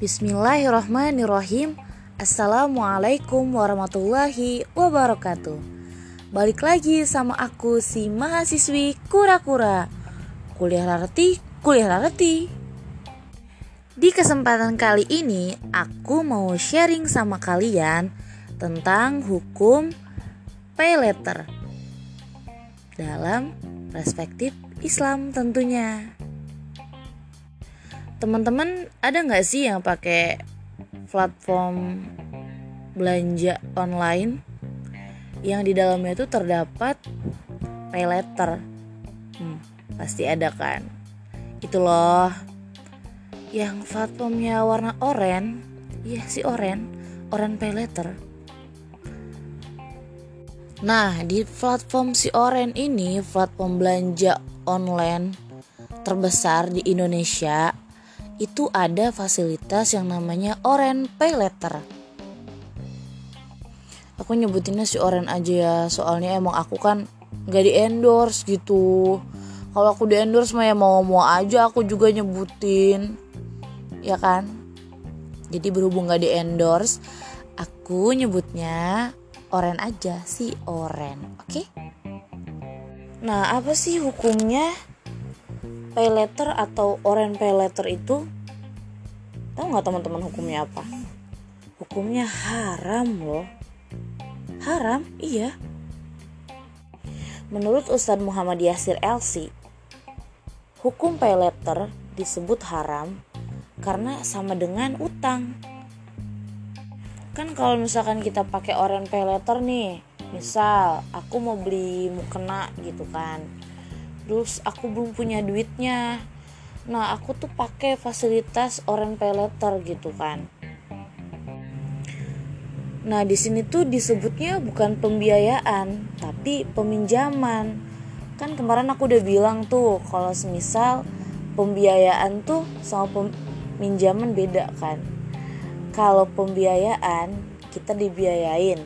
Bismillahirrahmanirrahim. Assalamualaikum warahmatullahi wabarakatuh. Balik lagi sama aku si mahasiswi kura-kura. Kuliah rareti, kuliah rareti Di kesempatan kali ini aku mau sharing sama kalian Tentang hukum pay letter Dalam perspektif Islam tentunya teman-teman ada nggak sih yang pakai platform belanja online yang di dalamnya itu terdapat pay letter hmm, pasti ada kan? Itu loh. Yang platformnya warna oranye. Iya si oranye. Oranye pay letter Nah, di platform si Oren ini, platform belanja online terbesar di Indonesia, itu ada fasilitas yang namanya Oren Pay Letter. Aku nyebutinnya si Oren aja ya, soalnya emang aku kan nggak di endorse gitu. Kalau aku di endorse mah ya mau mau aja aku juga nyebutin, ya kan? Jadi berhubung nggak di endorse, aku nyebutnya Oren aja si Oren, oke? Okay? Nah apa sih hukumnya? Pay letter atau orange pay letter itu tahu nggak teman-teman hukumnya apa? Hukumnya haram loh. Haram iya. Menurut Ustadz Muhammad Yasir Elsi hukum pay letter disebut haram karena sama dengan utang. Kan kalau misalkan kita pakai orange pay letter nih misal aku mau beli mukena gitu kan terus aku belum punya duitnya. Nah aku tuh pakai fasilitas orang pay gitu kan. Nah di sini tuh disebutnya bukan pembiayaan tapi peminjaman. Kan kemarin aku udah bilang tuh kalau semisal pembiayaan tuh sama peminjaman beda kan. Kalau pembiayaan kita dibiayain.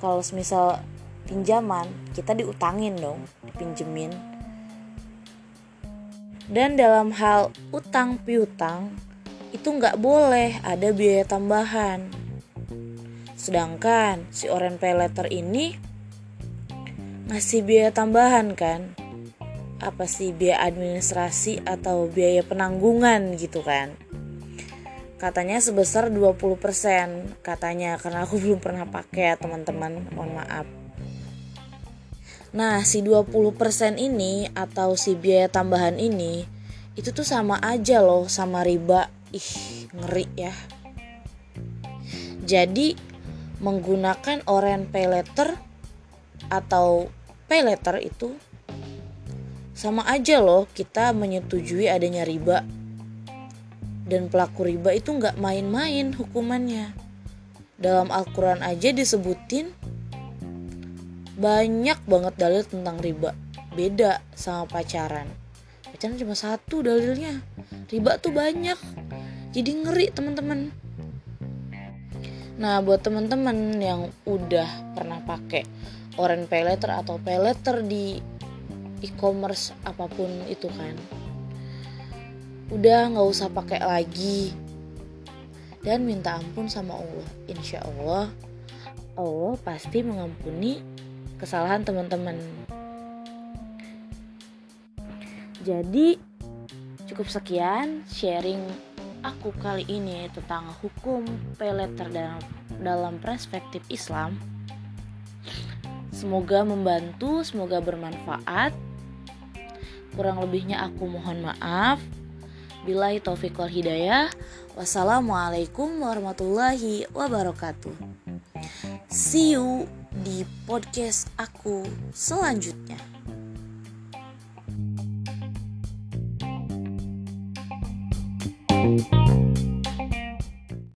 Kalau semisal pinjaman kita diutangin dong dipinjemin. Dan dalam hal utang piutang itu nggak boleh ada biaya tambahan. Sedangkan si orange pay letter ini ngasih biaya tambahan kan? Apa sih biaya administrasi atau biaya penanggungan gitu kan? Katanya sebesar 20% katanya karena aku belum pernah pakai ya teman-teman. Mohon maaf Nah, si 20% ini atau si biaya tambahan ini itu tuh sama aja loh sama riba. Ih, ngeri ya. Jadi, menggunakan orange pay letter atau pay letter itu sama aja loh kita menyetujui adanya riba. Dan pelaku riba itu nggak main-main hukumannya. Dalam Al-Quran aja disebutin banyak banget dalil tentang riba. Beda sama pacaran. Pacaran cuma satu dalilnya. Riba tuh banyak. Jadi ngeri teman-teman. Nah buat teman-teman yang udah pernah pakai orange pay atau pay di e-commerce apa pun itu kan udah nggak usah pakai lagi. Dan minta ampun sama Allah. Insya Allah Allah pasti mengampuni kesalahan teman-teman. Jadi cukup sekian sharing aku kali ini tentang hukum pay letter dalam dalam perspektif Islam. Semoga membantu, semoga bermanfaat. Kurang lebihnya aku mohon maaf. Bila taufiq wal hidayah. Wassalamualaikum warahmatullahi wabarakatuh. See you di podcast aku selanjutnya.